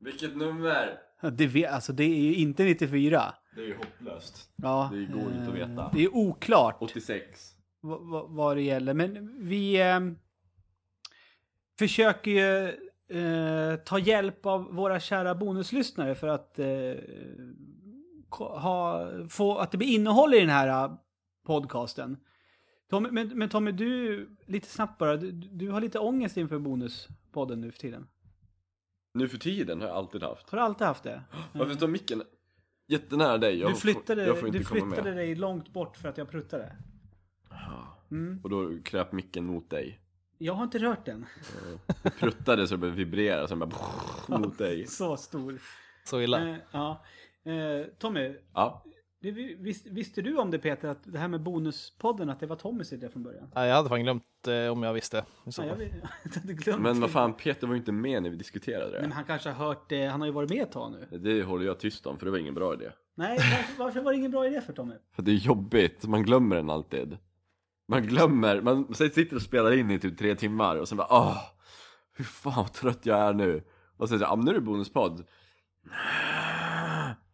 Vilket nummer? Det, vet- alltså, det är ju inte 94. Det är ju hopplöst. Ja, Det går inte att veta. eh, Det är oklart 86. vad, vad, vad det gäller. Men vi eh, försöker ju eh, ta hjälp av våra kära bonuslyssnare för att eh, ko- ha, få att det blir innehåll i den här eh, podcasten. Tommy, men, men Tommy, du, lite snabbt bara, du, du har lite ångest inför bonuspodden nu för tiden. Nu för tiden har jag alltid haft. Har du alltid haft det? Varför står micken jättenära dig? Jag Du flyttade, får, jag får inte du komma flyttade med. dig långt bort för att jag pruttade. Mm. Och då kröp micken mot dig. Jag har inte rört den. Du pruttade så det började vibrera, sen bara mot dig. Så stor. Så illa. Eh, ja. Eh, Tommy, Ja. Det, vis, visste du om det Peter, att det här med bonuspodden, att det var Tommys idé från början? Nej, jag hade fan glömt eh, om jag visste. Nej, jag, jag hade glömt. Men vad fan, Peter var ju inte med när vi diskuterade Nej, men det. han kanske har hört det, han har ju varit med ett tag nu. Det håller jag tyst om, för det var ingen bra idé. Nej, varför, varför var det ingen bra idé för Tommy? För det är jobbigt, man glömmer den alltid. Man glömmer, man sitter och spelar in i typ tre timmar och sen bara åh, hur fan vad trött jag är nu. Och sen så, ja nu är det bonuspodd.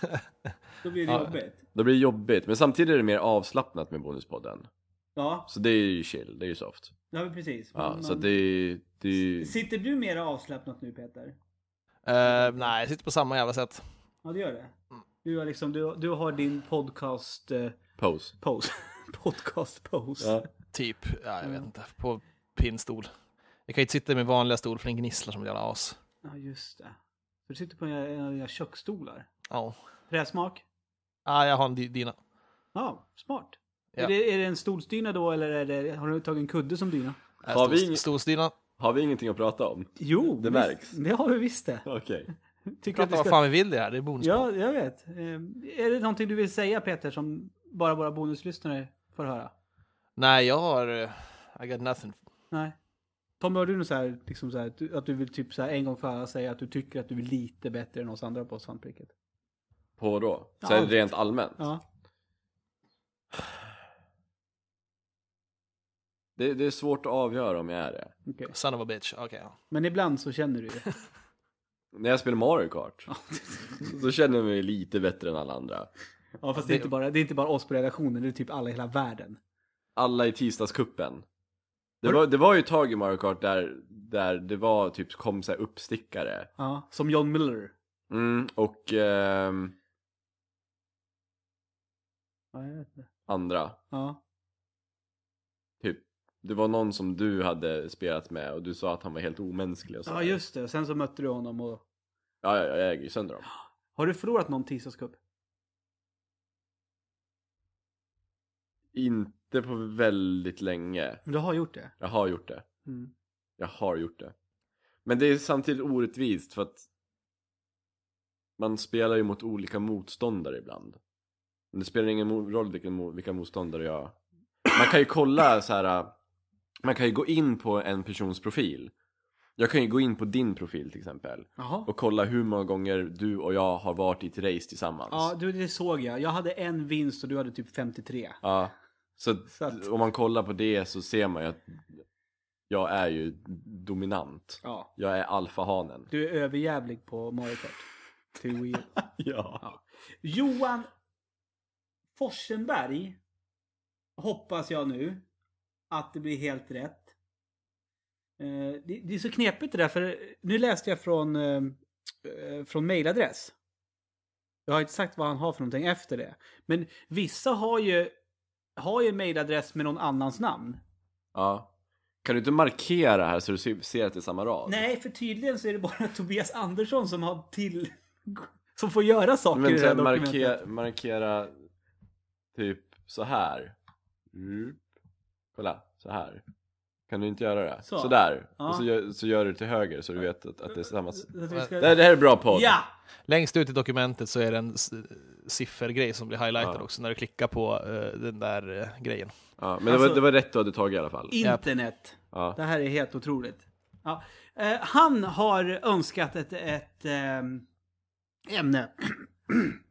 Då blir det Ja. jobbigt. Då blir det jobbigt, men samtidigt är det mer avslappnat med bonuspodden. Ja, Så det är ju chill, det är ju soft. ja men precis. Ja, Man- så att det är, det är Sitter du mer avslappnat nu Peter? Eh, nej, jag sitter på samma jävla sätt. Ja, det gör det. Du har liksom, du, du har din podcast eh, pose. pose. podcast pose. Ja. Typ, ja, jag vet inte. På pinnstol. Jag kan ju inte sitta i min vanliga stol för den gnisslar som ett jävla as. Ja, just det. Så du sitter på en en av dina köksstolar. Ja. Träsmak? Ah, jag har en dyna. Ja, smart. Ja. Är, det, är det en stolsdyna då eller är det, har du tagit en kudde som dyna? Äh, Har vi ing- Stolsdyna. Har vi ingenting att prata om? Jo, Det märks. Det har vi visst det. Okej. Tycker att Prata vi vad ska... fan vi vill det här, det är bonus. Ja, jag vet. Eh, är det någonting du vill säga Peter som bara våra bonuslyssnare får höra? Nej, jag har... eh, I got nothing. Nej. Tommy, har du något så här, liksom så här, att du- att du vill typ så här en gång för alla säga att du tycker att du är lite bättre än oss andra på svampriket? På då? Så Ja. är det rent allmänt? Ja. Det, det är svårt att avgöra om jag är det. Okej. Son of a bitch. Okej, ja. Men ibland så känner du ju. När jag spelar Mario Kart så känner jag mig lite bättre än alla andra. ja, fast det är, inte bara, det är inte bara oss på redaktionen, det är typ alla i hela världen. Alla i tisdagskuppen. Det var, det var ju ett tag i Mario Kart där, där det var typ kom så här uppstickare. Ja, som John Miller. Mm, och ehm, Ja, jag vet inte. Andra. Ja. Typ, det var någon som du hade spelat med och du sa att han var helt omänsklig och så. ja, just det. Och sen så mötte du honom och... Ja, ja, jag äger ju sönder dem. Har du förlorat någon tisdagscup? Inte på väldigt länge. Men du har gjort det? Jag har gjort det. Mm. Jag har gjort det. Men det är samtidigt orättvist för att man spelar ju mot olika motståndare ibland. Men det spelar ingen roll vilken, vilka motståndare jag... Man kan ju kolla så här. Man kan ju gå in på en persons profil. Jag kan ju gå in på din profil till exempel. Jaha. Och kolla hur många gånger du och jag har varit i ett race tillsammans. Ja, du, det såg jag. Jag hade en vinst och du hade typ 53. Ja, så, Så att- om man kollar på det så ser man ju att jag är ju dominant. Ja. Jag är alfahanen. Du är överjävlig på Mario Kart. Till Wii U. Ja. Johan Forsenberg hoppas jag nu att det blir helt rätt. Eh, det, det är så knepigt det där för nu läste jag från, eh, eh, från mailadress. Jag har inte sagt vad han har för någonting efter det. Men vissa har ju, har ju en mailadress med någon annans namn. ja. Kan du inte markera här så du ser- att det är samma rad? Nej, för tydligen så är det bara Tobias Andersson som har till... Som får göra saker i Men det så här här, dokumentet. markera, markera typ så här. Mm. Kolla, så här. Kan du inte göra det? Så. Sådär. Ja. Och så gör, så gör du till höger så du vet att, att det är samma. Ska- Det här, det här är bra podd. Ja! Längst ut i dokumentet så är det en siffergrej som blir highlightad Ja. också när du klickar på eh, den där eh, grejen. Ja, men det, Alltså- var, det var rätt du hade tagit i alla fall. Internet. Ja. Det här är helt otroligt. Ja. Eh, han har önskat ett, ett ehm, ämne.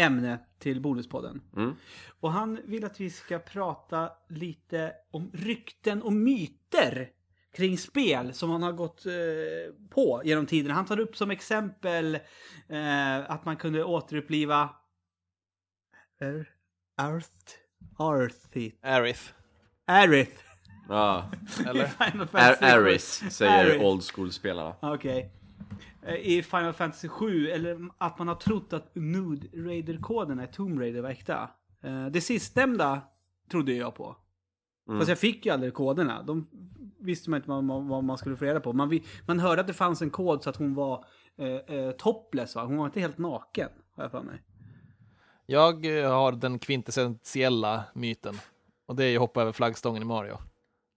ämne till Bonuspodden. Mm. Och han vill att vi ska prata lite om rykten och myter kring spel som han har gått eh, på genom tiden. Han tar upp som exempel eh, att man kunde återuppliva Er- Arth... Arthit. Arith. Arith. Ja, Eller? Final Ar- Fantasy Aris säger Aris. old school-spelarna. Okej. Eh, I Final Fantasy 7, eller att man har trott att Nude Raider-koderna i Tomb Raider var äkta. Eh, Det sistnämnda trodde jag på. Mm. Fast jag fick ju aldrig koderna. De visste man inte vad man, vad man skulle få reda på. Man, man hörde att det fanns en kod så att hon var eh, eh, topless va? Hon var inte helt naken, har jag för mig. Jag eh, har den kvintessentiella myten. Och det är ju hoppa över flaggstången i Mario.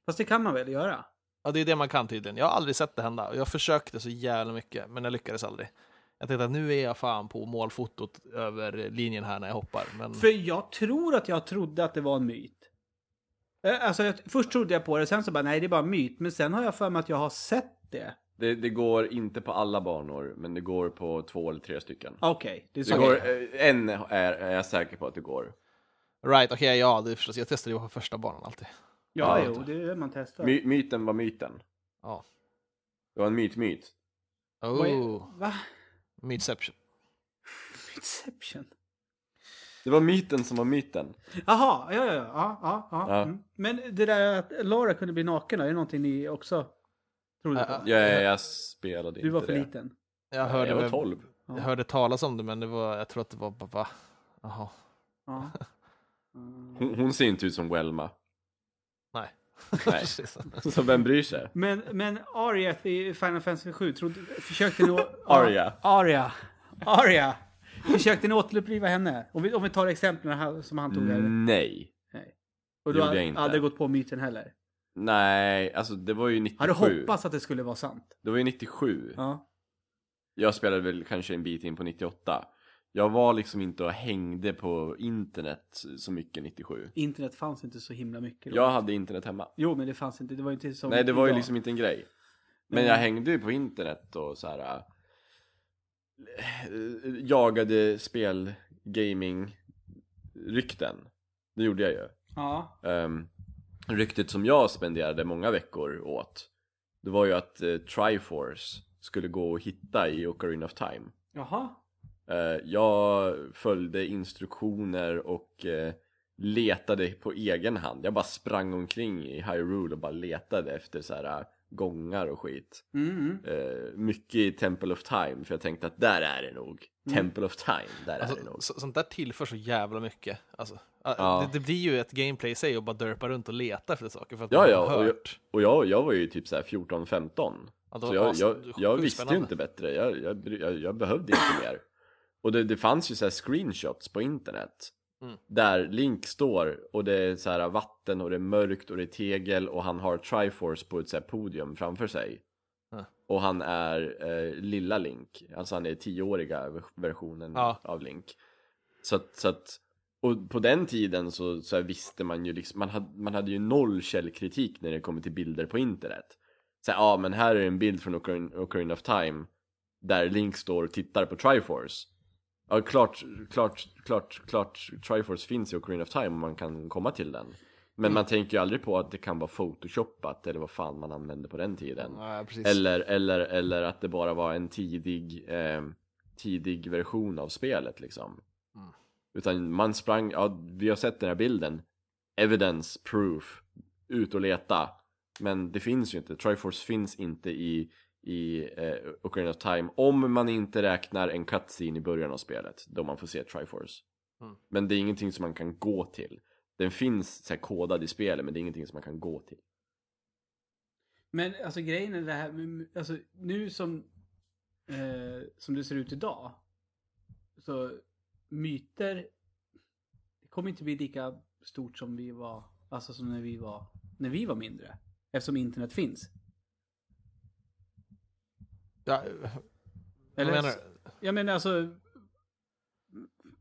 Fast det kan man väl göra? Ja, det är det man kan tydligen. Jag har aldrig sett det hända. Jag försökte så jävla mycket, men jag lyckades aldrig. Jag tänkte att nu är jag fan på målfotot över linjen här när jag hoppar. Men För jag tror att jag trodde att det var en myt. Eh, Alltså, jag, först trodde jag på det, sen så bara nej, det är bara en myt. Men sen har jag för mig att jag har sett det. Det, det går inte på alla banor, men det går på två eller tre stycken. Okej, det är så. Det går, eh, en är, är jag säker på att det går. right, okej, ja, det är förstås. Jag testade ju på första banan alltid. Ja, Ja. jo, det är det man testar. My, myten var myten. Ja. Det var en myt-myt. Oh, Va? Mytception. Inception? Det var myten som var myten. Jaha, ja, ja, ja. ja, ja, ja. Ja. Mm. Men det där att Lara kunde bli naken, är det någonting ni också trodde Ja, på? ja. Jag, jag spelade Du var inte för det. liten. Jag hörde, jag var väl- 12. Ja. jag hörde talas om det, men det var, jag tror att det var bara, va? Jaha. Ja. Mm. Hon, hon ser inte ut som Welma. Nej. Så vem bryr sig? Men, men Arya i Final Fantasy 7, trodde, försökte ni... Arya. Arya. Arya. Försökte ni återuppliva henne? Om vi, om vi tar exemplen här som han tog här. Nej. Nej. Och du har jag inte. aldrig gått på myten heller? Nej, alltså det var ju Har du 97. hoppats att det skulle vara sant? Det var ju 97. Ja. Jag spelade väl kanske en bit in på 98. Jag var liksom inte och hängde på internet så mycket 97. Internet fanns inte så himla mycket då. Jag hade internet hemma. Jo, men det fanns inte. Det var ju inte som Nej, det var ju idag. liksom inte en grej. Men jag hängde ju på internet och så här. äh, jagade spel, gaming, rykten. Det gjorde jag ju. Ja. Um, ryktet som jag spenderade många veckor åt. Det var ju att uh, Triforce skulle gå och hitta i Ocarina of Time. Jaha. Eh, jag följde instruktioner och eh, letade på egen hand. Jag bara sprang omkring i Hyrule och bara letade efter så här eh, gångar och skit. Mm, mm. Mycket i Temple of Time, för jag tänkte att där är det nog. Temple of Time, där är det Alltså, nog. så, sånt där tillför så jävla mycket. Alltså, Ja. det, det blir ju ett gameplay i sig och bara dörpa runt och leta efter saker för att Ja, ja, och jag, och jag, jag var ju typ så här 14-15. Ja, Så ja, jag, jag, jag visste ju inte bättre, jag, jag, jag behövde inte mer. Och det, det fanns ju så screenshots på internet. Mm. Där Link står och det är så här vatten och det är mörkt och det är tegel och han har Triforce på ett så podium framför sig. Ja. Och han är eh, lilla Link, alltså han är tioåriga ver- versionen Ja. av Link. Så att, så att och på den tiden så, så visste man ju liksom, man hade, man hade ju noll källkritik när det kommer till bilder på internet. Så ja men här är en bild från Ocarina, Ocarina of Time där Link står och tittar på Triforce. Ja, klart, klart, klart, klart Triforce finns i Ocarina of Time och man kan komma till den. Men Mm. man tänker ju aldrig på att det kan vara photoshoppat eller vad fan man använde på den tiden. Ja. Eller, eller, eller att det bara var en tidig, eh, tidig version av spelet liksom. Mm. Utan man sprang, ja vi har sett den här bilden. Evidence, proof, ut och leta. Men det finns ju inte, Triforce finns inte i, i eh, Ocarina of Time om man inte räknar en cutscene i början av spelet då man får se Triforce. Mm. Men det är ingenting som man kan gå till. Den finns så här, kodad i spelet men det är ingenting som man kan gå till. Men alltså grejen är det här alltså nu som, eh, som det ser ut idag. Så myter, det kommer inte bli lika stort som vi var, alltså som när vi var, när vi var mindre. Eftersom internet finns. Ja, Eller? menar du? Jag menar alltså,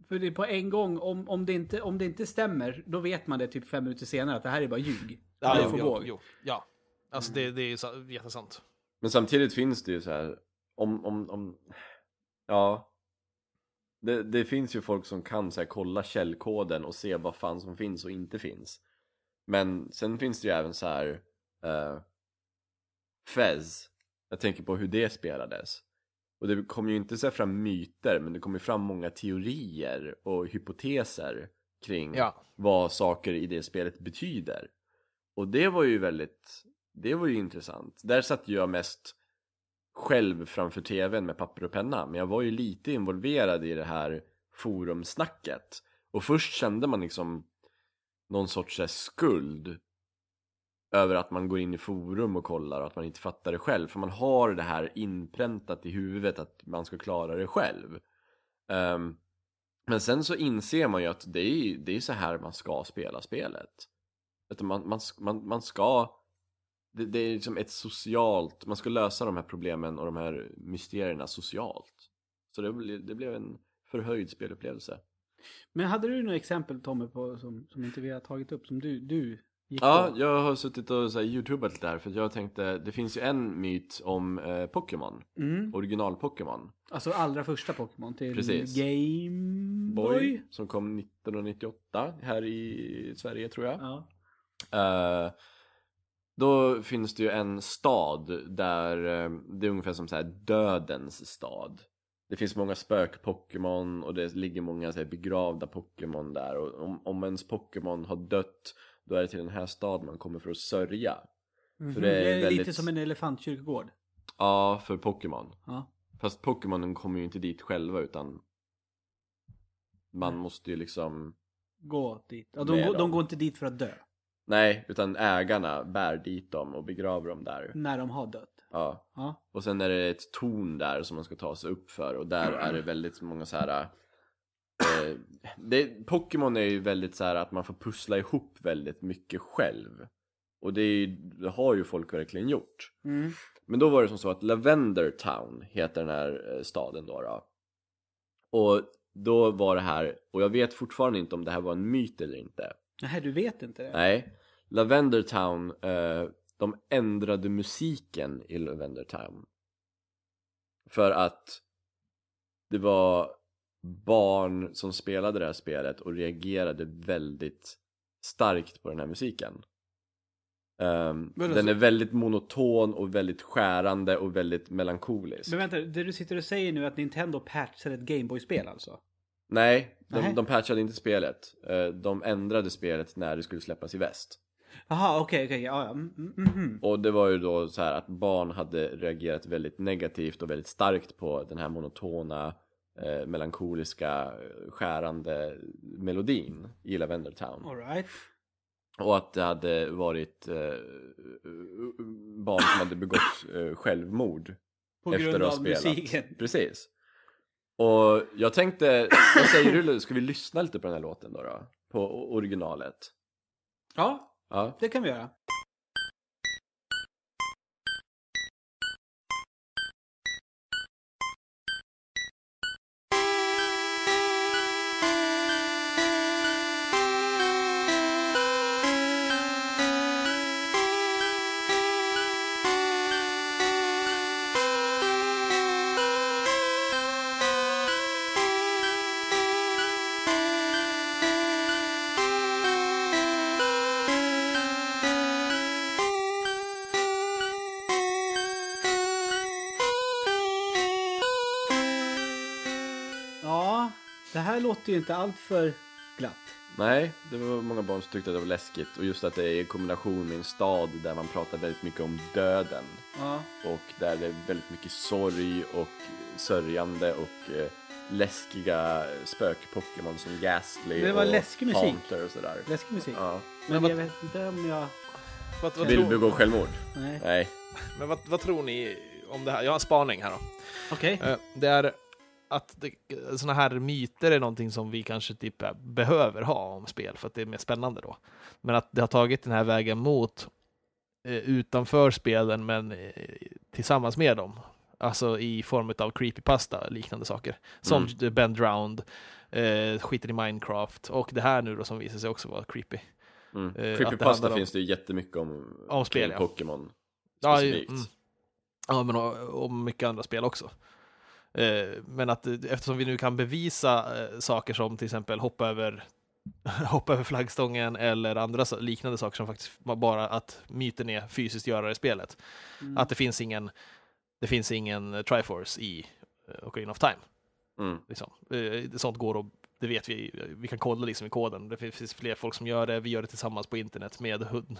för det är på en gång, om, om, det inte, om det inte stämmer, då vet man det typ fem minuter senare att det här är bara ljug. Ja, Det är jo, jo, jo, ja. Alltså det, det är jättesant. Men samtidigt finns det ju så här om, om, om ja det, det finns ju folk som kan så här, kolla källkoden och se vad fan som finns och inte finns Men sen finns det ju även så här eh, Fez. Jag tänker på hur det spelades. Och det kom ju inte så fram myter, men det kom ju fram många teorier och hypoteser kring Ja. vad saker i det spelet betyder. Och det var ju väldigt, det var ju intressant. Där satt jag mest själv framför tvn med papper och penna, men jag var ju lite involverad i det här forumsnacket. Och först kände man liksom någon sorts skuld över att man går in i forum och kollar och att man inte fattar det själv. För man har det här inpräntat i huvudet att man ska klara det själv. Um, men sen så inser man ju att det är, det är så här man ska spela spelet. Att man, man, man, man ska... Det, det är liksom ett socialt... Man ska lösa de här problemen och de här mysterierna socialt. Så det, blev- det blev en förhöjd spelupplevelse. Men hade du några exempel Tommy på som, som inte vi har tagit upp som du, du Ja, på? jag har suttit och så här, youtubat lite här för jag tänkte, det finns ju en myt om eh, Pokémon, Mm. original-Pokémon. Alltså allra första Pokémon till Precis. Game Boy, Boy. som kom 1998 här i Sverige tror jag. Ja. Eh, då finns det ju en stad där eh, det är ungefär som så här dödens stad. Det finns många spök-Pokémon och det ligger många så här, begravda Pokémon där och om, om ens Pokémon har dött då är det till den här staden man kommer för att sörja. Mhm. För det är lite väldigt- som en elefantkyrkogård. Ja, för Pokémon. Ja. Fast Pokémonen kommer ju inte dit själva utan man måste ju liksom Gå dit. Ja, de, går, de går inte dit för att dö. Nej, utan ägarna bär dit dem och begraver dem där. När de har dött. Ja. Ja. Och sen är det ett torn där som man ska ta sig upp för och där är det väldigt många så här. Eh, det, Pokémon är ju väldigt så här att man får pussla ihop väldigt mycket själv. Och det, ju- det har ju folk verkligen gjort. Mm. Men då var det som så att Lavender Town heter den här eh, staden då, då. Och då var det här, och jag vet fortfarande inte om det här var en myt eller inte. Nej, du vet inte det? Nej, Lavender Town, eh, de ändrade musiken i Lavender Town. För att det var barn som spelade det här spelet och reagerade väldigt starkt på den här musiken. Vadå, den så- är väldigt monoton och väldigt skärande och väldigt melankolisk. Men vänta, det du sitter och säger nu är att Nintendo patchar ett Gameboy-spel alltså? Nej, Nej. de, de patchade inte spelet. Eh, De ändrade spelet när det skulle släppas i väst. Jaha, okej, okej, ja, ja. Mm, mm, mhm. Och det var ju då så här att barn hade reagerat väldigt negativt och väldigt starkt på den här monotona, eh, melankoliska, eh, skärande melodin i Lavender Town. All right. Och att det hade varit eh, barn som hade begått eh, självmord På efter grund att ha av spelat. musiken. Precis. Och jag tänkte, vad säger du? Ska vi lyssna lite på den här låten då? då? På originalet? Ja, Ja. det kan vi göra. Låter ju inte allt för glatt. Nej, det var många barn som tyckte att det var läskigt och just att det är i kombination med en stad där man pratar väldigt mycket om döden Ja. och där det är väldigt mycket sorg och sörjande och eh, läskiga spök-Pokémon som Ghastly Det var och läskig musik. Haunter och sådär. Läskig musik. Ja. Men Men jag vet inte om jag... Vad, vad, Vill tror, begå självmord? Nej. Nej. men vad, vad tror ni om det här? Jag har en spaning här då. Okej. Eh, Det är att sådana här myter är någonting som vi kanske typ eh, behöver ha om spel för att det är mer spännande då. Men att det har tagit den här vägen mot eh, utanför spelen men eh, tillsammans med dem. Alltså i form av creepypasta liknande saker. Som Mm. Ben Drowned, eh, skiten i Minecraft och det här nu då som visar sig också vara creepy. Mm. Eh, det Creepypasta om- finns det ju jättemycket om, Om spel, ja. Pokémon Ja, specifikt. mm. ja men och, och mycket andra spel också. Eh, men att eh, eftersom vi nu kan bevisa eh, saker som till exempel hoppa över hoppa över flaggstången eller andra liknande saker som faktiskt bara att myten är fysiskt göra det i spelet. Mm. Att det finns ingen, det finns ingen Triforce i Ocarina of Time. Mm. Liksom. Sånt går och det vet vi, vi kan kolla liksom i koden. Det finns fler folk som gör det, vi gör det tillsammans på internet med hund-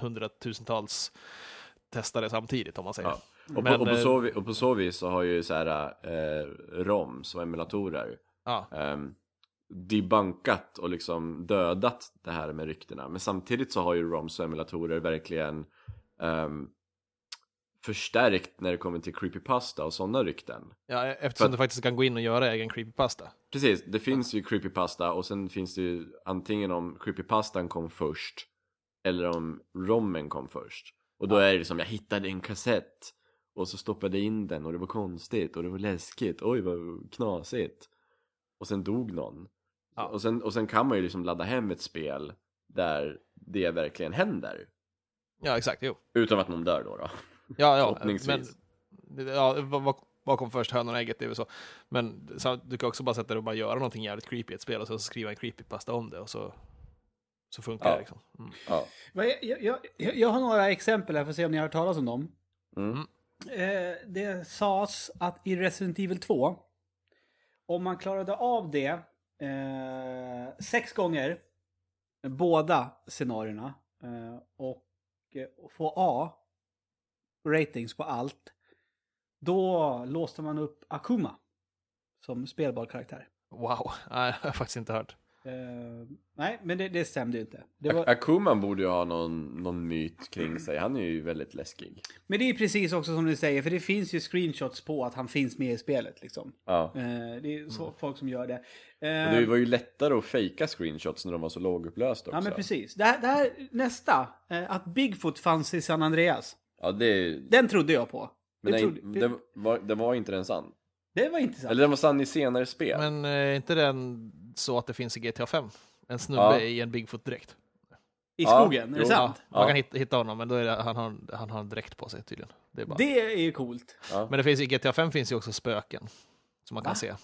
hundratusentals testare samtidigt om man säger. Ja. Och, Men, på, och, på eh, så, och på så vis så har ju så här eh, ROMs och emulatorer Ja. ehm, debunkat och liksom dödat det här med ryktena. Men samtidigt så har ju ROMs och emulatorer verkligen ehm, förstärkt när det kommer till creepypasta och sådana rykten. Ja, eftersom För du faktiskt kan gå in och göra egen creepypasta. Precis, det finns ju creepypasta och sen finns det ju antingen om creepypastan kom först eller om rommen kom först. Och då är det som jag hittade en kassett och så stoppade jag in den och det var konstigt och det var läskigt, oj vad knasigt. Och sen dog någon. Ja. Och, sen, och sen kan man ju liksom ladda hem ett spel där det verkligen händer. Ja, exakt. Jo. Utan att någon dör då. då. Ja, ja. Men, ja, vad, vad kom först, hönan och ägget? Det är väl så. Men så, du kan också bara sätta dig och bara göra någonting jävligt creepy i ett spel och så skriva en creepypasta om det och så, så funkar Ja. det liksom. Mm. Ja. Jag, jag, jag, jag har några exempel här för att se om ni har hört talas om dem. Mm. Eh, det sades att i Resident Evil 2, om man klarade av det eh, sex gånger, båda scenarierna, eh, och eh, få A, ratings på allt, då låste man upp Akuma som spelbar karaktär. Wow, Nej, det har jag faktiskt inte hört. Eh, nej, men det, det stämde ju inte. Det var, Akuma borde ju ha någon, någon myt kring sig, han är ju väldigt läskig. men det är precis också som du säger, för det finns ju screenshots på att han finns med i spelet. Liksom. Ja. Eh, det är så folk som gör det. Eh, det var ju lättare att fejka screenshots när de var så lågupplösta också. Ja men precis. Det här, det här nästa, eh, att Bigfoot fanns i San Andreas. Ja, det... Den trodde jag på. Men det, nej, trodde, det, var, det var inte den sann. Det var intressant. Eller den var sann i senare spel. Men eh, är inte den så att det finns i GTA 5? En snubbe Ja. i en Bigfoot-dräkt. I Ja, skogen, är jo. det sant? Man Ja. kan hitta, hitta honom, men då är det, han, har, han har en dräkt på sig tydligen. Det är bara. Det är ju coolt. Ja. Men det finns, i GTA 5 finns ju också spöken. Som man kan Va? se.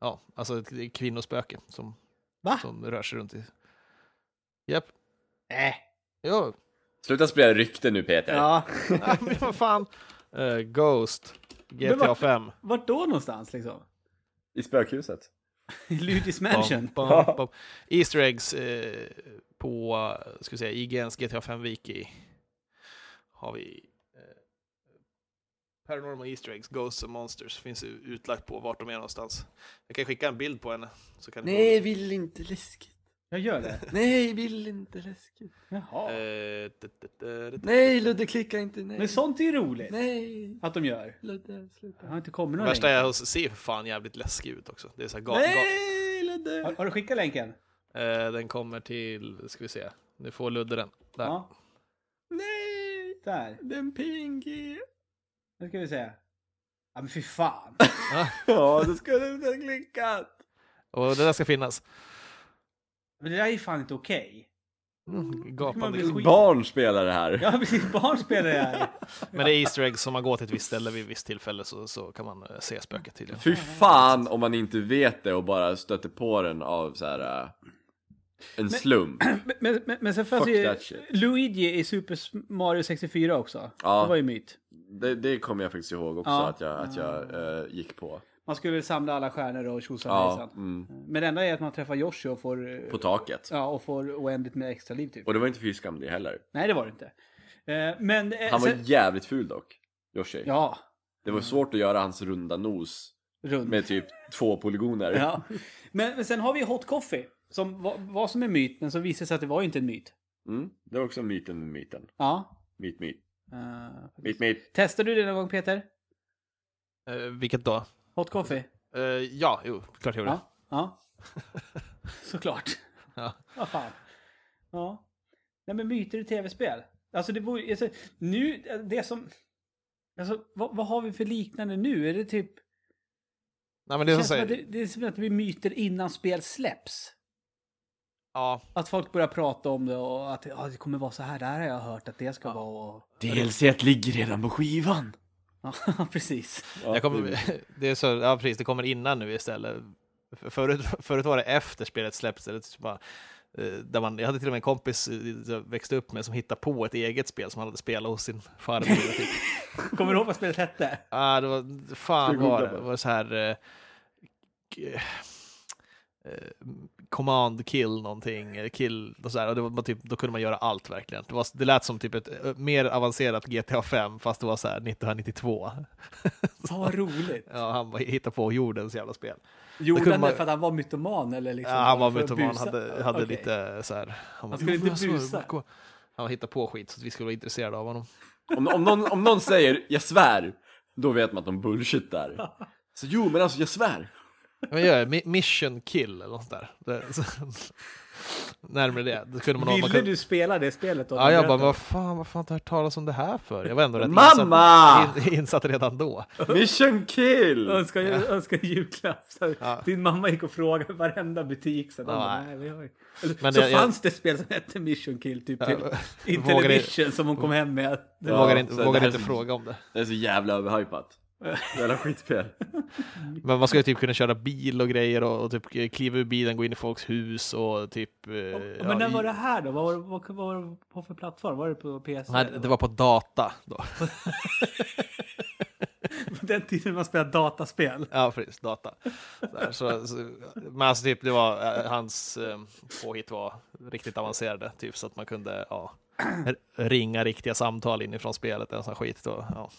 Ja, alltså ett kvinnospöke som, Va? som rör sig runt i... Japp. Äh. Jo. Sluta sprida rykten nu Peter. Ja. Nej, men vad fan. Eh, Ghost. GTA vad- 5. Vart då någonstans liksom? I spökhuset. I Ludis Mansion? Bam, bam, bam. Easter eggs eh, på, ska vi säga, IGNs GTA 5 Wiki. Har vi eh, Paranormal Easter eggs, Ghosts and Monsters. Finns ju utlagt på vart de är någonstans. Jag kan skicka en bild på henne. Så kan Nej, vill inte läskigt. Jag gör det. Nej, vill inte läskigt. Jaha. Eh, d- d- d- Nej, Ludde klicka inte nej. Men sånt är ju roligt. Nej, Att de gör. Ludde, sluta. Jag har inte kommit någon Värsta länk. är att se för fan jävligt läskig ut också. Det är så här ga- ga- Nej, Ludde. Har, har du skickat länken? eh, den kommer till, ska vi se. Nu får Ludde den. Där. Ja. Nej, Där. den PNG. Nu ska vi se. Ja men fy fan. Ja, det skulle du inte ha klickat. Och det där ska finnas. Men det där är ju fan inte okej. Mm, man gapande. Barn spelar det här. Ja precis, barn spelar det här. Men det är Easter eggs, om man går till ett visst ställe vid ett visst tillfälle så, så kan man eh, se spöket tydligen. Fy fan om man inte vet det och bara stöter på den av så här äh, en slump. Men, men, men, men sen fanns Fuck ju that shit. Luigi i Super Mario 64 också. Ja. Det var ju myt. Det, det kommer jag faktiskt ihåg också Ja. att jag, att jag eh, gick på. Man skulle samla alla stjärnor och tjosan Ja, mm, Men det enda är att man träffar Yoshi och får, eh, på taket. ja, och får oändligt med extra liv typ. Och det var inte fy skam det heller. Nej det var det inte. Eh, Men... eh, Han var sen- jävligt ful dock, Yoshi. Ja, Det var svårt att göra hans runda nos rund. med typ två polygoner. Ja. Men, men sen har vi Hot Coffee. Som var, var som en myt, men som visade sig att det var inte en myt. Mm, det var också myten med myten. Ja. Myt, myt. Uh, Myt, myt. Testade du det någon gång Peter? Eh, vilket då? Hot Coffee? Eh, ja, jo, klart jag gjorde. Ja. ja. Såklart. Ja. Vad fan. Ja. Nej men myter i tv-spel. Alltså det vore, alltså, nu, det som... Alltså vad, vad har vi för liknande nu? Är det typ... Nej, men det är känns som att säger, det, det är som att det blir myter innan spel släpps. ja, Att folk börjar prata om det och att ja, det kommer vara så här. Det här har jag hört att det ska vara. Och... DLC ligger redan på skivan. Ja, precis. Ja, jag kommer, det är så, ja precis, det kommer innan nu istället. För- Förut, förut var det efter spelet släppts, eller typ bara, eh, där man, jag hade till och med en kompis eh, jag växte upp med som hittade på ett eget spel som han hade spelat hos sin farbror. Typ. Kommer du ihåg vad spelet hette? ah, det var, fan var det? Det var så här... Eh, eh, command kill någonting, eller kill och så här, och det var typ, då kunde man göra allt verkligen. Det, var, det lät som typ ett eh, mer avancerat GTA 5 fast det var så här 1992. Vad roligt. Ja, han hittade på jordens jävla spel. Gjorde han man- för att han var mytoman eller liksom? Ja, han var mytoman, hade, hade Okej. lite så här. Han, bara, skulle "Jo, inte busa." gå." Han hittade på skit så att vi skulle vara intresserade av honom. Om, om, någon, om någon säger 'jag svär' Då vet man att de bullshittar Så jo men alltså jag svär Men jag gör mi- mission kill eller något där. Det, så, närmare det. Då kunde man, man Ville kunde, du spela det spelet då? Ja, jag bara, vad fan, vad fan har jag inte hört talas om det här för? Jag var ändå rätt Mamma! insatt, in, insatt redan då. Mission kill! Önskar, önskar julklapp. Ja. Din mamma gick och frågade varenda butik. Så, Ja, bara, nej. nej, vi har... ju-" Eller, Men så jag- jag- fanns det ett spel som hette Mission Kill, typ till Ja, Intellivision som hon kom hem med. Det Jag var- vågar inte, vågar det inte så- fråga om det. Det är så jävla överhypat Jävla skitspel Men man ska ju typ kunna köra bil och grejer och, och typ kliva ur bilen, gå in i folks hus och typ... eh, ja, Men när var det här då? Vad var, vad, vad var det på för plattform? Var det på PC? Nej, det var på data då. den tiden man spelade dataspel. Ja, precis. Data. Så, så, så, men alltså typ, det var, eh, hans eh, påhitt var riktigt avancerade, typ så att man kunde ja, ringa riktiga samtal inifrån spelet eller sån skit. Då, ja.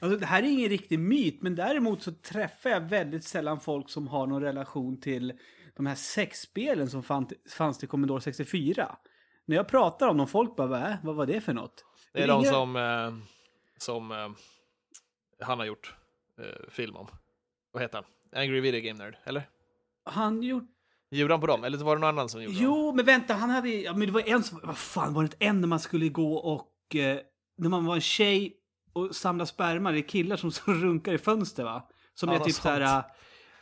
Alltså, det här är ingen riktig myt, men däremot så träffar jag väldigt sällan folk som har någon relation till de här sexspelen som fann, fanns till Commodore 64. När jag pratar om dem, folk bara, "Va? vad var det för något? Det är Det är de inga- som, eh, som eh, han har gjort eh, film om. Vad heter han? Angry Video Game Nerd, eller? Han gjort... Gjorde han på dem? Eller var det någon annan som gjorde dem? Jo, men vänta, han hade... Ja, men det var en som... Vad fan, var det inte en när man skulle gå och... Eh, när man var en tjej och samla sperma, det är killar som, runkar i fönster va? Som Ja, är typ så här... eh,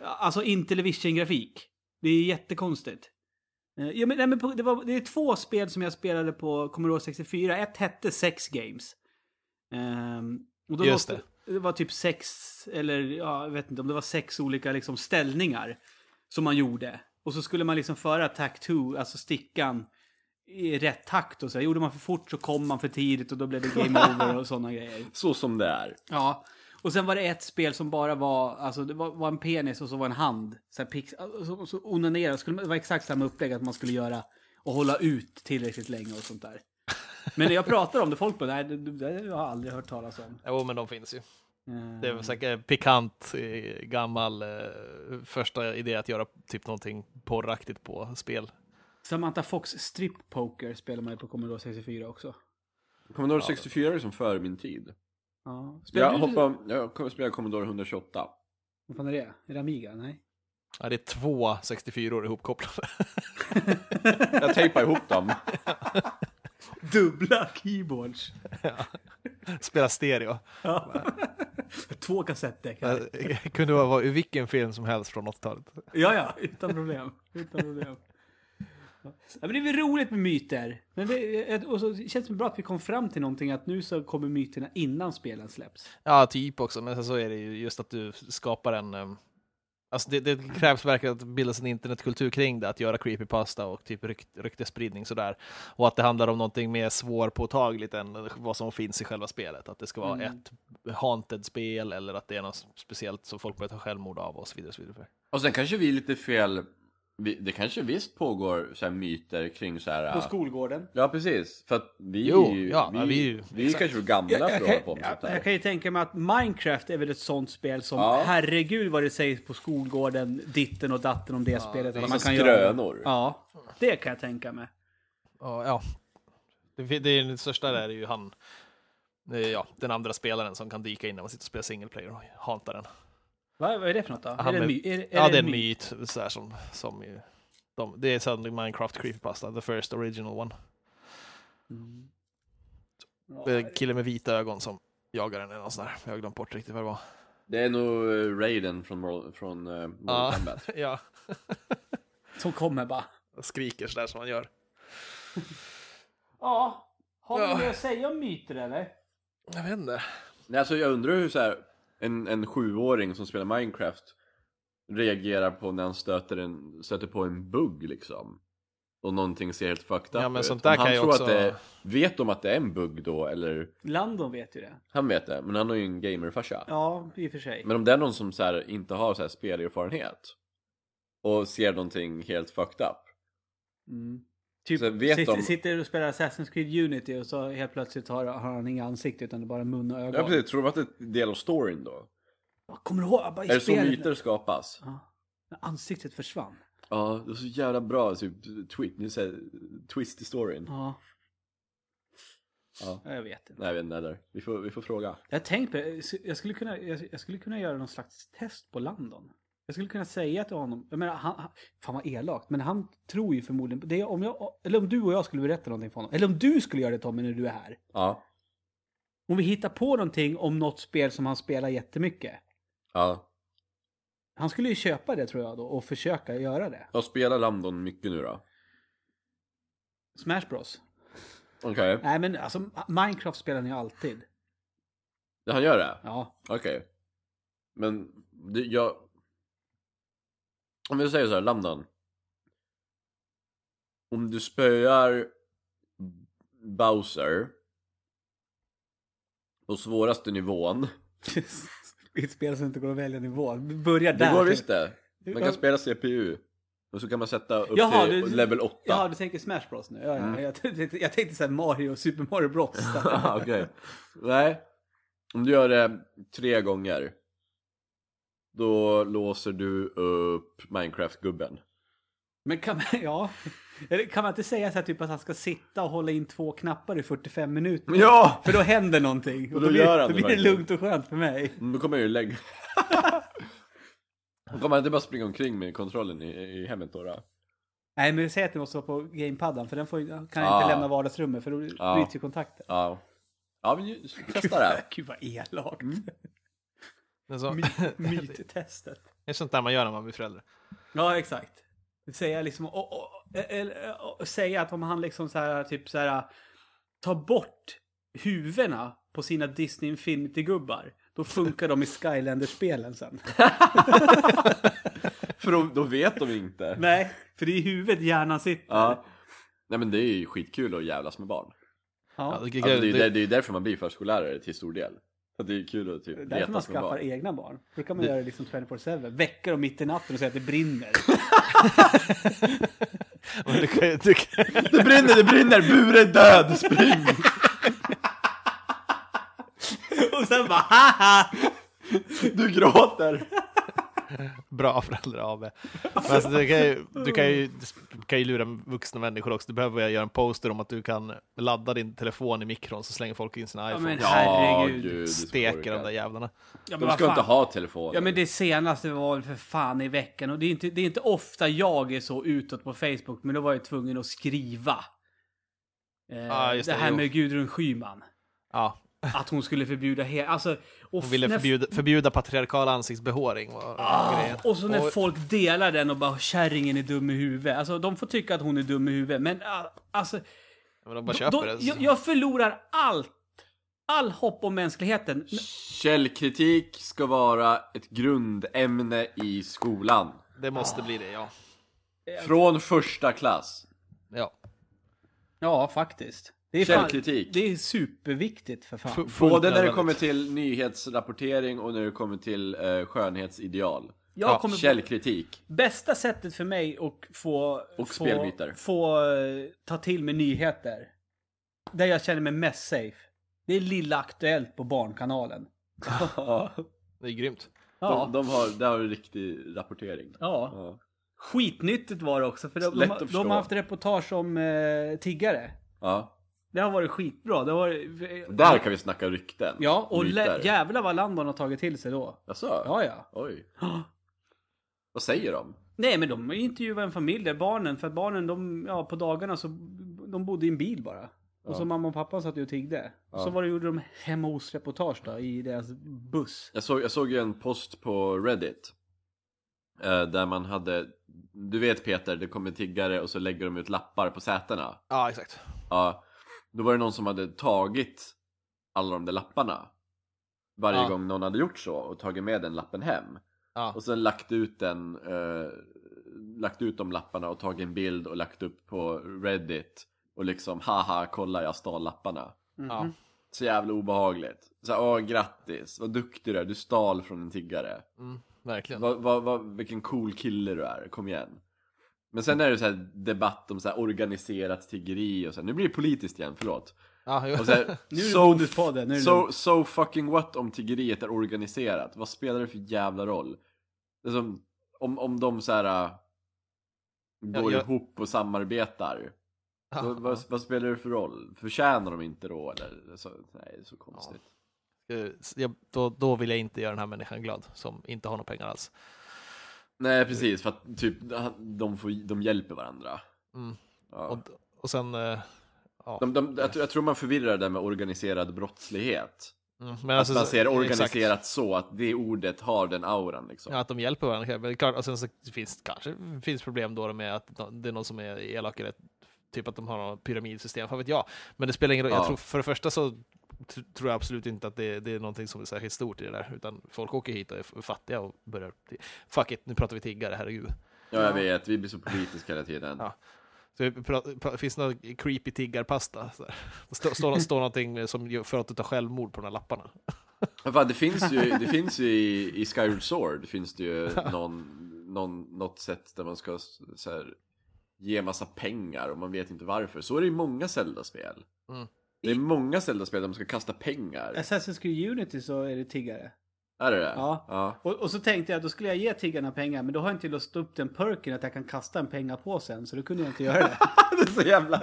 Alltså Intellivision-grafik. Det är jättekonstigt. Eh, Ja, men, nej, men det, var, det är två spel som jag spelade på Commodore 64. Ett hette Sex Games. Ehm, och då Just måste, det. var typ sex, eller ja, jag vet inte om det var sex olika liksom, ställningar som man gjorde. Och så skulle man liksom föra tack 2, alltså stickan, i rätt takt och så. Gjorde man för fort så kom man för tidigt och då blev det game over och sådana grejer. Så som det är Ja. Och sen var det ett spel som bara var, alltså det var, var en penis och så var en hand. Så här pix, så, så onanera, skulle, det var exakt samma upplägg att man skulle göra och hålla ut tillräckligt länge och sånt där. Men när jag pratar om det, folk bara, nej det, det, det har jag aldrig hört talas om. Jo, men de finns ju. Eh, Det är säkert pikant, eh, gammal eh, första idé att göra typ någonting porraktigt på spel. Samantha Fox Strip Poker spelar man ju på Commodore 64 också. Commodore 64 är som före min tid Ja. Spelar Jag du- hoppar, jag kommer spela Commodore 128 Vad fan är det? Är det Amiga? Nej. Ja, det är två 64 år ihopkopplade. Jag tejpar ihop dem Dubbla keyboards. Spela stereo. Ja. Två kassettdäck. kunde vara i vilken film som helst från 80-talet. Ja, ja, utan problem. Utan problem. Ja, men det är väl roligt med myter. Men det, och så känns det bra att vi kom fram till någonting att nu så kommer myterna innan spelen släpps. Ja, typ också, men så är det ju just att du skapar en... em, Alltså det, det krävs verkligen att bildas en internetkultur kring det, att göra creepypasta och typ rykt, ryktesspridning sådär. Och att det handlar om någonting mer svårpåtagligt än vad som finns i själva spelet. Att det ska vara Mm. ett haunted-spel eller att det är något speciellt som folk börjar ta självmord av och så vidare. Och så vidare. Och sen kanske vi är lite fel vi, Det kanske visst pågår så här myter kring så här På ja. skolgården. Ja precis, för att vi Jo, är ju, ja, vi, vi är ju- vi är kanske för gamla Jag, för jag, att hålla på med jag, jag kan ju tänka mig att Minecraft är väl ett sånt spel som, Ja. herregud vad det sägs på skolgården, ditten och datten om det spelet. det man kan göra. skrönor. Ja, det kan jag tänka mig. Ja, ja. Det, det, är den största där är ju han, eh, ja, den andra spelaren som kan dyka in när man sitter och spelar single player och hantar den. Va, vad är det för något då? Han är det en med- my, är, är ja, det är en myt, så här, som, som ju, de, det är sannolikt Minecraft Creepypasta, the first original one. Mm. Det är Ja, en kille med vita ögon som jagar den eller något sånt där. Jag har glömt bort riktigt vad det var. Det är nog eh, Raiden från, Mor- från uh, Mortal Ja. Kombat ja, som kommer bara. och skriker sådär som man gör. Ja, har Ja. du mer att säga om myter eller? Jag vet inte. Nej, alltså jag undrar hur så här, en, en sjuåring som spelar Minecraft reagerar på när han stöter, en, stöter på en bugg liksom och någonting ser helt fucked up Ja, men ut. sånt där Om kan han ju tror också- att det, Vet de att det är en bugg då, eller? Landon vet ju det. Han vet det, men han har ju en gamerfarsa. Ja, i och för sig. Men om det är någon som så här, inte har så här spelerfarenhet och ser någonting helt fucked up. Mm. Typ, sitter, de- sitter och spelar Assassin's Creed Unity och så helt plötsligt har, har han inga ansikte utan det är bara mun och ögon. Ja precis, tror de att det är en del av storyn då? Ja, Kommer du ihåg? Bara i Är det så myter skapas? Ja. Ansiktet försvann. Ja, det är så jävla bra typ, tweet, nu säger twist i storyn. Ja, Ja. jag vet inte. Nej jag vet inte heller. Vi får, vi får fråga. Jag tänkte, jag skulle kunna, jag, jag skulle kunna göra någon slags test på Landon. Jag skulle kunna säga till honom, jag menar, han, han, fan vad elakt, men han tror ju förmodligen, det är om jag, eller om du och jag skulle berätta någonting för honom, eller om du skulle göra det Tommy när du är här. Ja. Om vi hittar på någonting om något spel som han spelar jättemycket. Ja. Han skulle ju köpa det tror jag då och försöka göra det. Jag spelar London mycket nu då. Smash Bros. Okej. Nej men alltså Minecraft spelar ni alltid. Ja, Han gör det? Ja. Okej. Men det, jag... Om vi säger så här, London. Om du spöar Bowser på svåraste nivån. I ett spel som inte går att välja nivå. Börja Det där. går typ. visst det. Man kan spela CPU. Och så kan man sätta upp Jaha, till du- level 8. Ja, du tänker Smash Bros nu? Ja. Mm. Jag, tänkte, jag tänkte såhär Mario, Super Mario Bros. Okej. Nej. Om du gör det tre gånger. Då låser du upp Minecraft-gubben. Men kan man, ja. Kan man inte säga så här typ att han ska sitta och hålla in två knappar i 45 minuter? Ja! För då händer någonting. Och då blir, gör han då det blir det verkligen. lugnt och skönt för mig. Mm, Då kommer jag ju lägga... Då kommer han inte bara springa omkring med kontrollen i, i hemmet då, då. Nej, men säg att det måste vara på gamepaddan för den får, kan jag Ah. inte lämna vardagsrummet för då Ah. bryts ju kontakten. Ja. Ja, men ju- testa det. Gud vad elakt. Så, Myttestet. det är sånt där man gör när man blir förälder. Ja, exakt. Säga liksom, och, och, eller, och, säga att om han liksom så här, typ så här, tar bort huvudena på sina Disney Infinity-gubbar, då funkar de i Skylander-spelen sen. För då, då vet de inte. Nej, för det är i huvudet hjärnan sitter. Ja. Nej men det är ju skitkul att jävlas med barn. Ja, Ja. det, Alltså, det, är ju det, det är ju därför man blir förskollärare till stor del. Det är kul att typ Det är därför man skaffar barn. egna barn. Då kan man göra det liksom 24-7. Väcka dem mitt i natten och säga att det brinner. du kan, du kan, Det brinner, det brinner! Bure är död! Spring! och sen bara haha! Du gråter! bra föräldrar AB. Men alltså, du, kan ju, du, kan ju, du kan ju lura vuxna människor också. Du behöver göra en poster om att du kan ladda din telefon i mikron så slänger folk in sina Ja, iPhones. men herregud. gud, Steker de där jävlarna. Ja, men De ska fan. inte ha telefon. Ja men det senaste var väl för fan i veckan och det är, inte, det är inte ofta jag är så utåt på Facebook men då var jag tvungen att skriva. Eh, Ja, just det, det, här jo. med Gudrun Schyman. Ja, Att hon skulle förbjuda he- alltså, och hon ville när- förbjuda, förbjuda patriarkal ansiktsbehåring. Var Ah, grejen. och så när Och- folk delar den och bara kärringen är dum i huvudet. Alltså de får tycka att hon är dum i huvudet men ah, alltså. Men de bara Då, köper då, det. jag, jag förlorar allt. All hopp om mänskligheten. Källkritik ska vara ett grundämne i skolan. Det måste bli det, ja. Från första klass. ja. Ja, faktiskt. Det är, Källkritik. det är superviktigt för fan. F- Både när det kommer till nyhetsrapportering och när det kommer till eh, skönhetsideal. Jag Ja, kommer Källkritik. Bästa sättet för mig att få, Och få, få eh, ta till mig nyheter. Där jag känner mig mest safe. Det är Lilla Aktuellt på Barnkanalen. Ja. Det är grymt. Ja. De, de har, där har du riktig rapportering. ja. Ja. Skitnyttigt var det också. För de, de, de, har haft reportage om eh, tiggare. ja. Det har varit skitbra. Det har varit, Där kan vi snacka rykten. Ja, och Myter. jävlar vad Landon har tagit till sig då. Jaså? Ja, ja. Oj. Vad säger de? Nej, men de intervjuade en familj där, barnen. För att barnen, de, ja, på dagarna så, de bodde i en bil bara. Och så mamma och pappa satt ju och tiggde. Och så var det, gjorde de hemma hos-reportage då, i deras buss. Jag såg, jag såg ju en post på Reddit. Eh, där man hade, du vet Peter, det kommer tiggare och så lägger de ut lappar på sätena. Ja, exakt. Ja, då var det någon som hade tagit alla de där lapparna. Varje Ja. gång någon hade gjort så och tagit med den lappen hem. Ja. Och sen lagt ut den, eh, lagt ut de lapparna och tagit en bild och lagt upp på Reddit och liksom haha kolla jag stal lapparna. Ja. Så jävla obehagligt. Så här, åh grattis, vad duktig du är, du stal från en tiggare. Mm, verkligen. Vad, vad, vad, vilken cool kille du är, kom igen. Men sen är det så här debatt om så här organiserat tiggeri och så här. Nu blir det politiskt igen, förlåt. Ja, jo. Och så här, Nu är det so, bonuspodden, nu är det so, so fucking what om tiggeriet är organiserat? Vad spelar det för jävla roll? Det som, om, om de så här äh, går jag- ihop och samarbetar. Ja, vad, vad, vad spelar det för roll? Förtjänar de inte då eller? Så, nej, det är så konstigt. Jag, då, då vill jag inte göra den här människan glad, som inte har några pengar alls. Nej precis, för att typ de, får, de hjälper varandra. Mm. Ja. Och, och sen... eh, ja. De, de, jag, tror- jag tror man förvirrar det med organiserad brottslighet. Mm, men Att alltså, man ser exakt. organiserat så att det ordet har den auran liksom. Ja, att de hjälper varandra. Men klart, och sen så finns kanske finns problem då med att det är någon som är elak eller typ att de har något pyramidsystem, vad vet jag. Men det spelar ingen roll. Ja. Jag tror, för det första så tror jag absolut inte att det, det är någonting som är särskilt stort i det där, utan folk åker hit och är fattiga och börjar... Fuck it, nu pratar vi tiggare, herregud. Ja, jag vet. Vi blir så politiska hela tiden. Ja. Så finns det någon creepy tiggarpasta? Står, står, står någonting som för att du tar självmord på de här lapparna. Fan, det finns ju, det finns ju i, i Skyward Sword finns det ju någon, någon, något sätt där man ska så här, ge massa pengar och man vet inte varför. Så är det i många Zelda-spel. Mm. Det är många Zelda-spel där man ska kasta pengar. Assassin's Creed Unity så är det tiggare. Är det det? Ja. ja. Och, och så tänkte jag, då skulle jag ge tiggarna pengar, men då har jag inte låst upp den perken att jag kan kasta en penga på sen, så då kunde jag inte göra det. det är så jävla,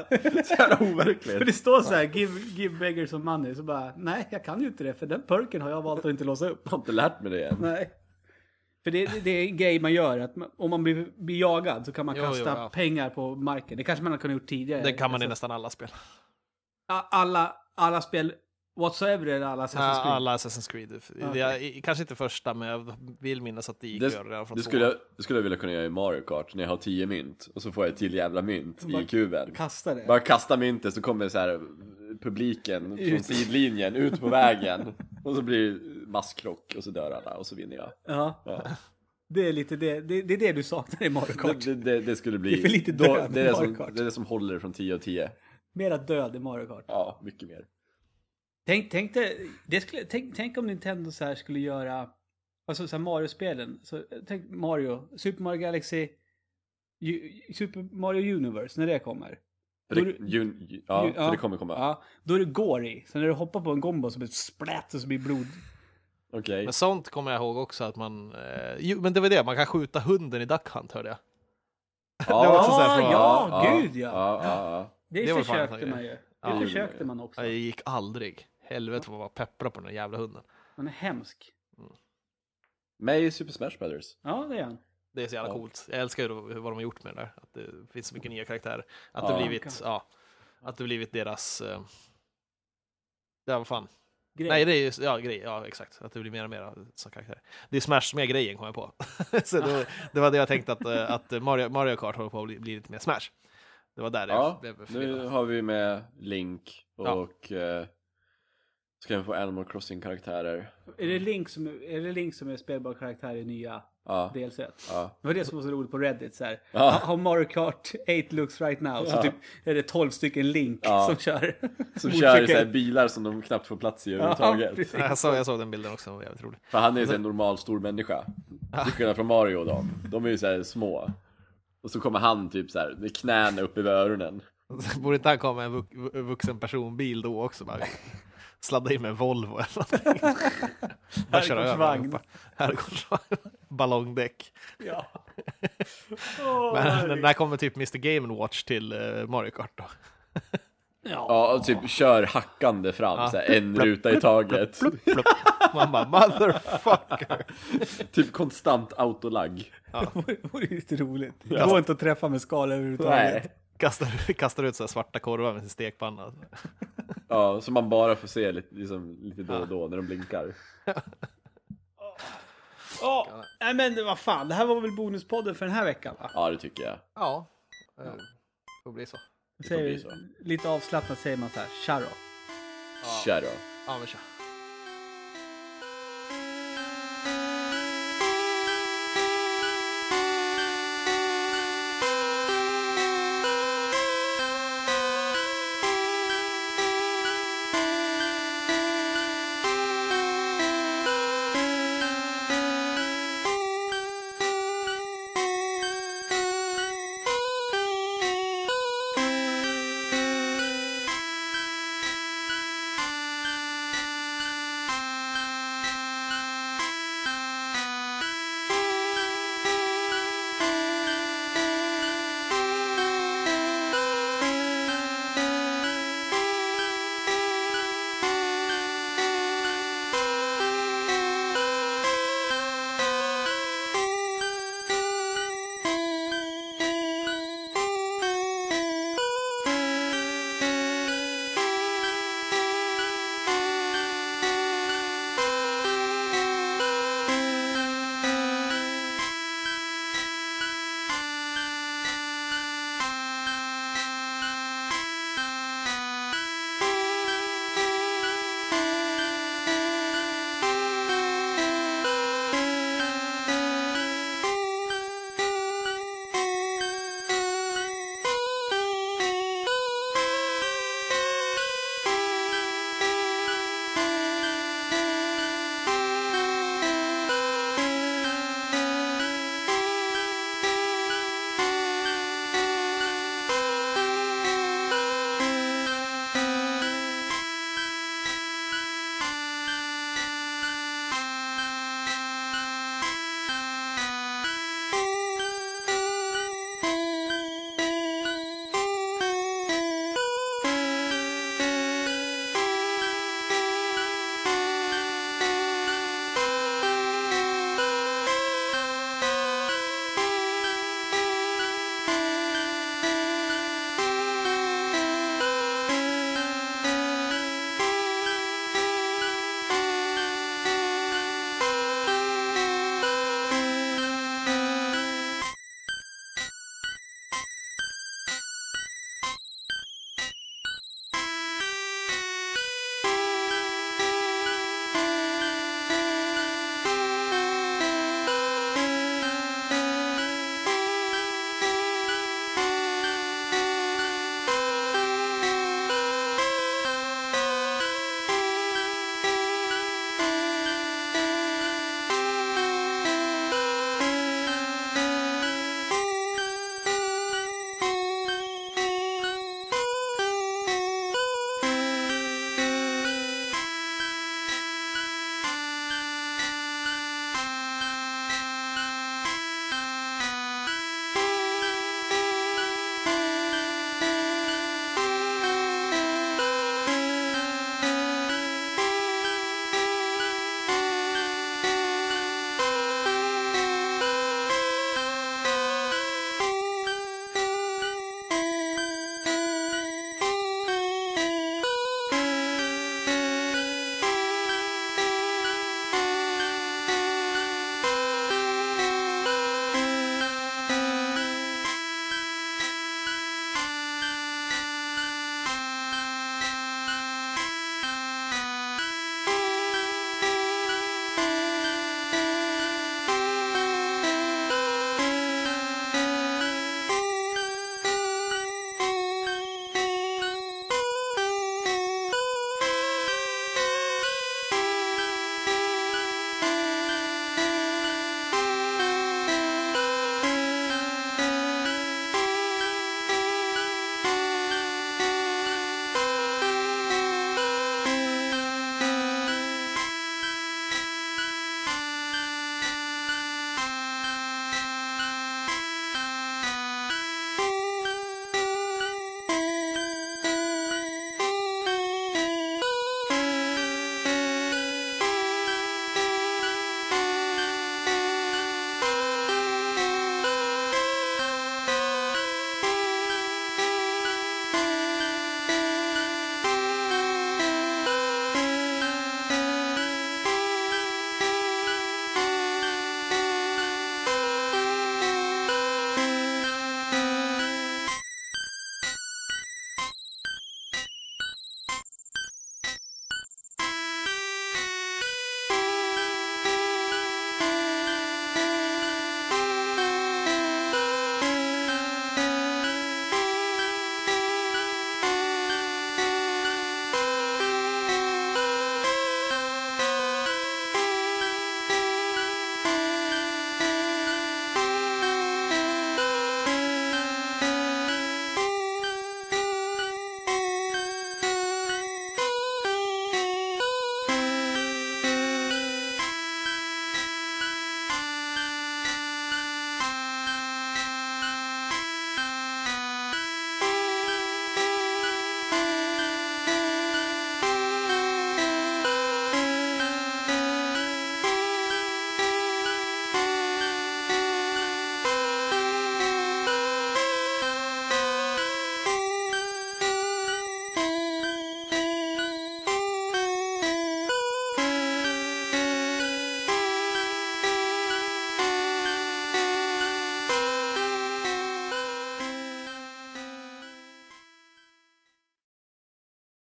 så jävla för overkligt. det står så här, give, give beggars some money, så bara, nej jag kan ju inte det, för den perken har jag valt att inte låsa upp. Jag har inte lärt mig det än. Nej. För det, det- det är en grej man gör, att man, om man blir, blir jagad så kan man Jo, kasta jo, ja. pengar på marken. Det kanske man har kunnat gjort tidigare. Det kan man i Alltså, nästan alla spel. Alla, alla spel, whatsoever eller alla Assassin's Ja, Creed. alla Assassin's Creed. Det är, i- kanske inte första, men jag vill minnas att det gick att göra Det, redan från det, skulle jag, det skulle jag vilja kunna göra i Mario Kart när jag har 10 mynt och så får jag ett till jävla mynt Bara i kuben. Kasta det. Bara kasta myntet så kommer så här publiken från Ut. sidlinjen ut på vägen och så blir det masskrock och så dör alla och så vinner jag. Ja, Ja. det är lite det, det, det är det du saknar i Mario Kart. Det, det, det skulle bli... Det är för lite då, död det, är det, Mario som, Kart. det är det som håller från 10 av 10. Mera död i Mario Kart. Ja, mycket mer. Tänk, tänk, dig- det skulle, tänk, tänk om Nintendo så här skulle göra, alltså så här Mario-spelen. Så, tänk Mario, Super Mario Galaxy, Ju- Super Mario Universe, när det kommer. För Då det, det- jun, ju- ja, Ju- för det kommer komma. Ja, då är det gory. Så när du hoppar på en gombo så blir det splätt och så blir det blod. Okej. Men sånt kommer jag ihåg också att man... Eh, jo, men det var det, man kan skjuta hunden i Duck Hunt hörde jag. Ja, det var också så här ja, gud ja. ja, ja, ja. Det, Det var försökte man ju. Det Ja. försökte man också. Det gick aldrig. Helvete vad man var peppra på den där jävla hunden. Man är hemsk. Med i Super Smash Brothers. Ja, det är han. Det är så jävla Ja. coolt. Jag älskar vad de har gjort med det där. Att det finns så mycket nya karaktärer. Att Ja. det blivit, ja, att det blivit deras... Eh, ja, vad fan. Grej. Nej, det är ju, ja, grej, ja exakt. Att det blir mer och mer som karaktärer. Det är Smash som är grejen, kom jag på. så det, det var det jag tänkte att, eh, att Mario, Mario Kart håller på att bli, bli lite mer Smash. Det var där Ja, jag blev nu förvirrad. har vi med Link Ja. och eh, ska vi få Animal Crossing-karaktärer. Är det Link som är, det Link som är spelbar karaktär i nya Ja, DLC? ja. Det var det som var så roligt på Reddit. Så här. Ja. How Mario Kart 8 looks right now. Så Ja. typ är det 12 stycken Link Ja. som kör. Som kör så här bilar som de knappt får plats i Ja, överhuvudtaget. Ja, jag, såg, jag såg den bilden också, den var jävligt rolig. För han är ju så här en normal stor människa. Till skillnad från Mario och dem. De är ju så här små. Och så kommer han typ så här med knäna upp över öronen. Borde inte han komma med en vux- vuxen personbil då också? Bara sladda in med en Volvo eller någonting. Bara köra över Herrgårdsvagn. Ballongdäck. Ja. Men när kommer typ Mr Game Watch till eh, Mario Kart då? Ja, och typ kör hackande fram Ja. så här, en ruta i taget. Plupp. Man bara motherfucker. Typ konstant autolagg. Det vore- ju lite roligt. Det Ja. går inte att träffa med skal överhuvudtaget. Nej. Kastar, kastar ut så här svarta korvar med sin stekpanna. Ja, så man bara får se lite, liksom, lite då och då när de blinkar. Ja, nej men vad fan. Det här var väl bonuspodden för den här veckan va? Ja, det tycker jag. Ja, det får bli så. Säger vi, lite avslappnat säger man så här, tja då. Ja. Kör då. Ja, men tja.